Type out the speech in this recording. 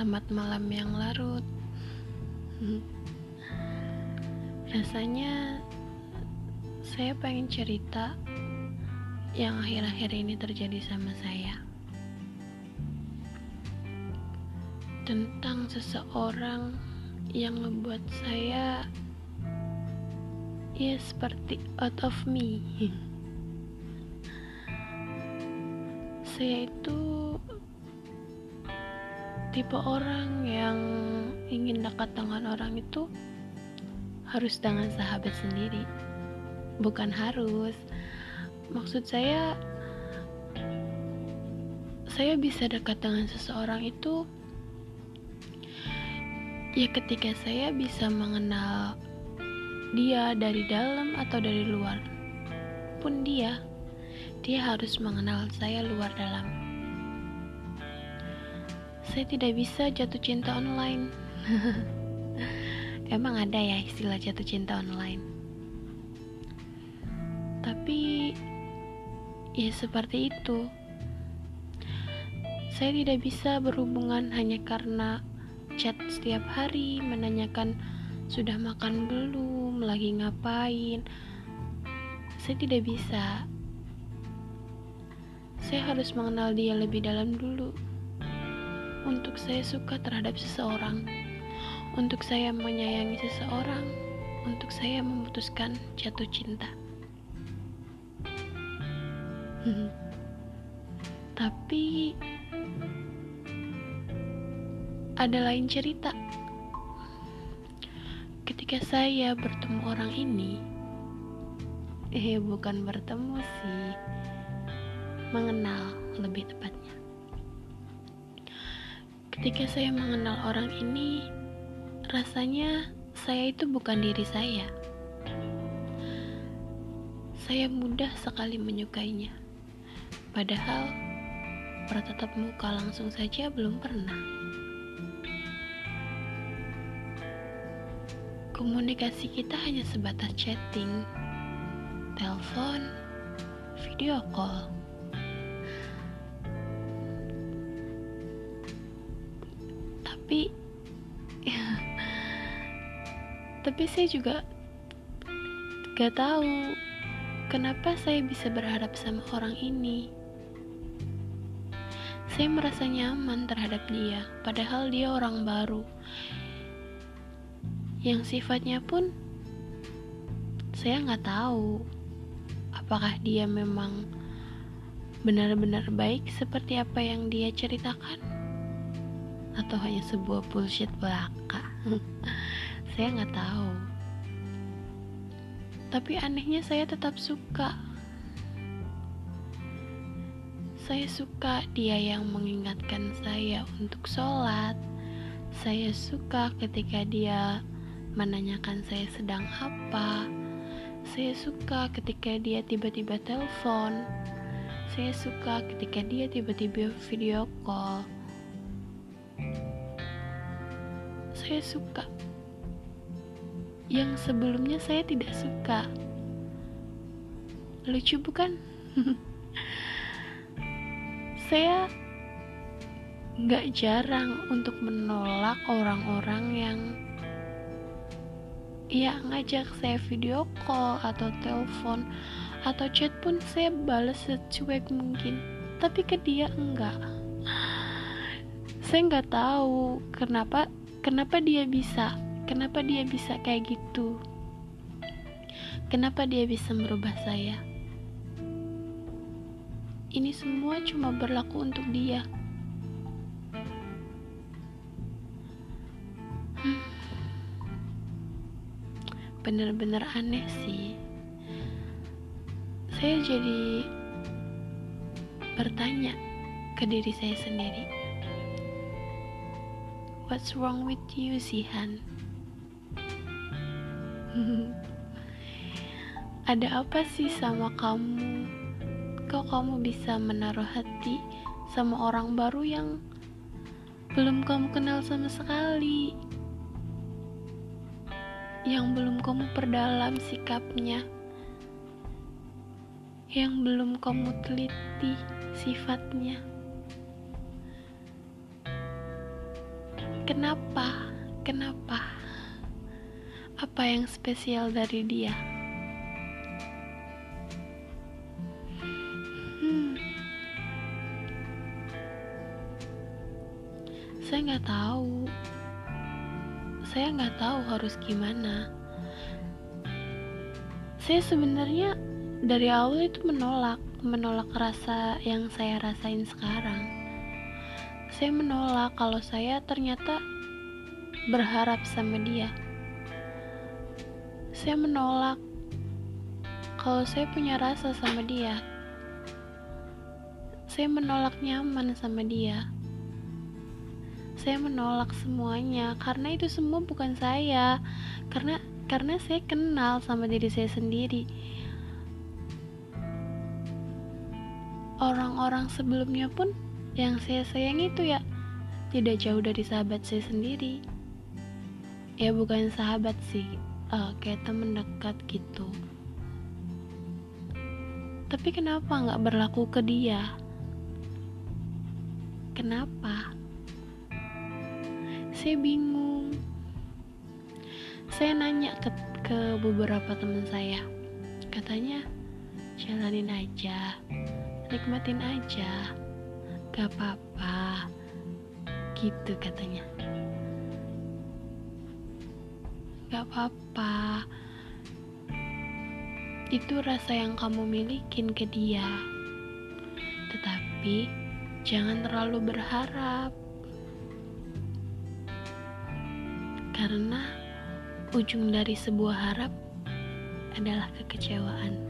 Selamat malam yang larut. Rasanya saya pengen cerita yang akhir-akhir ini terjadi sama saya. Tentang seseorang yang membuat saya ya seperti out of me. Saya itu tipe orang yang ingin dekat dengan orang itu harus dengan sahabat sendiri. Bukan harus. Maksud saya saya bisa dekat dengan seseorang itu ya ketika saya bisa mengenal dia dari dalam atau dari luar pun dia dia harus mengenal saya luar dalam saya tidak bisa jatuh cinta online. Emang ada ya istilah jatuh cinta online? Tapi ya seperti itu. Saya tidak bisa berhubungan hanya karena chat setiap hari menanyakan sudah makan belum, lagi ngapain. Saya tidak bisa. Saya harus mengenal dia lebih dalam dulu untuk saya suka terhadap seseorang, untuk saya menyayangi seseorang, untuk saya memutuskan jatuh cinta. Tapi ada lain cerita. Ketika saya bertemu orang ini, eh bukan bertemu sih, mengenal lebih tepatnya. Ketika saya mengenal orang ini, rasanya saya itu bukan diri saya. Saya mudah sekali menyukainya, padahal bertatap muka langsung saja belum pernah. Komunikasi kita hanya sebatas chatting, telepon, video call tapi tapi saya juga gak tahu kenapa saya bisa berharap sama orang ini. Saya merasa nyaman terhadap dia padahal dia orang baru. Yang sifatnya pun saya nggak tahu apakah dia memang benar-benar baik seperti apa yang dia ceritakan atau hanya sebuah bullshit belaka? Saya nggak tahu. Tapi anehnya saya tetap suka. Saya suka dia yang mengingatkan saya untuk sholat. Saya suka ketika dia menanyakan saya sedang apa. Saya suka ketika dia tiba-tiba telepon. Saya suka ketika dia tiba-tiba video call saya suka. Yang sebelumnya saya tidak suka. Lucu bukan? Saya nggak jarang untuk menolak orang-orang yang ya ngajak saya video call atau telepon atau chat pun saya balas secuek mungkin tapi ke dia enggak. Saya nggak tahu kenapa kenapa dia bisa? Kenapa dia bisa kayak gitu? Kenapa dia bisa merubah saya? Ini semua cuma berlaku untuk dia. Hmm. bener-bener aneh sih. Saya jadi bertanya ke diri saya sendiri What's wrong with you, Sihan? Ada apa sih sama kamu? Kok kamu bisa menaruh hati sama orang baru yang belum kamu kenal sama sekali? Yang belum kamu perdalam sikapnya? Yang belum kamu teliti sifatnya? Kenapa? Kenapa? Apa yang spesial dari dia? Hmm. saya nggak tahu. Saya nggak tahu harus gimana. Saya sebenarnya dari awal itu menolak menolak rasa yang saya rasain sekarang saya menolak kalau saya ternyata berharap sama dia. Saya menolak kalau saya punya rasa sama dia. Saya menolak nyaman sama dia. Saya menolak semuanya karena itu semua bukan saya. Karena karena saya kenal sama diri saya sendiri. Orang-orang sebelumnya pun yang saya sayang itu ya tidak jauh dari sahabat saya sendiri. Ya bukan sahabat sih uh, kayak temen dekat gitu. Tapi kenapa nggak berlaku ke dia? Kenapa? Saya bingung. Saya nanya ke, ke beberapa teman saya. Katanya jalanin aja nikmatin aja gak apa-apa. Gitu katanya. Gak apa-apa. Itu rasa yang kamu milikin ke dia. Tetapi jangan terlalu berharap. Karena ujung dari sebuah harap adalah kekecewaan.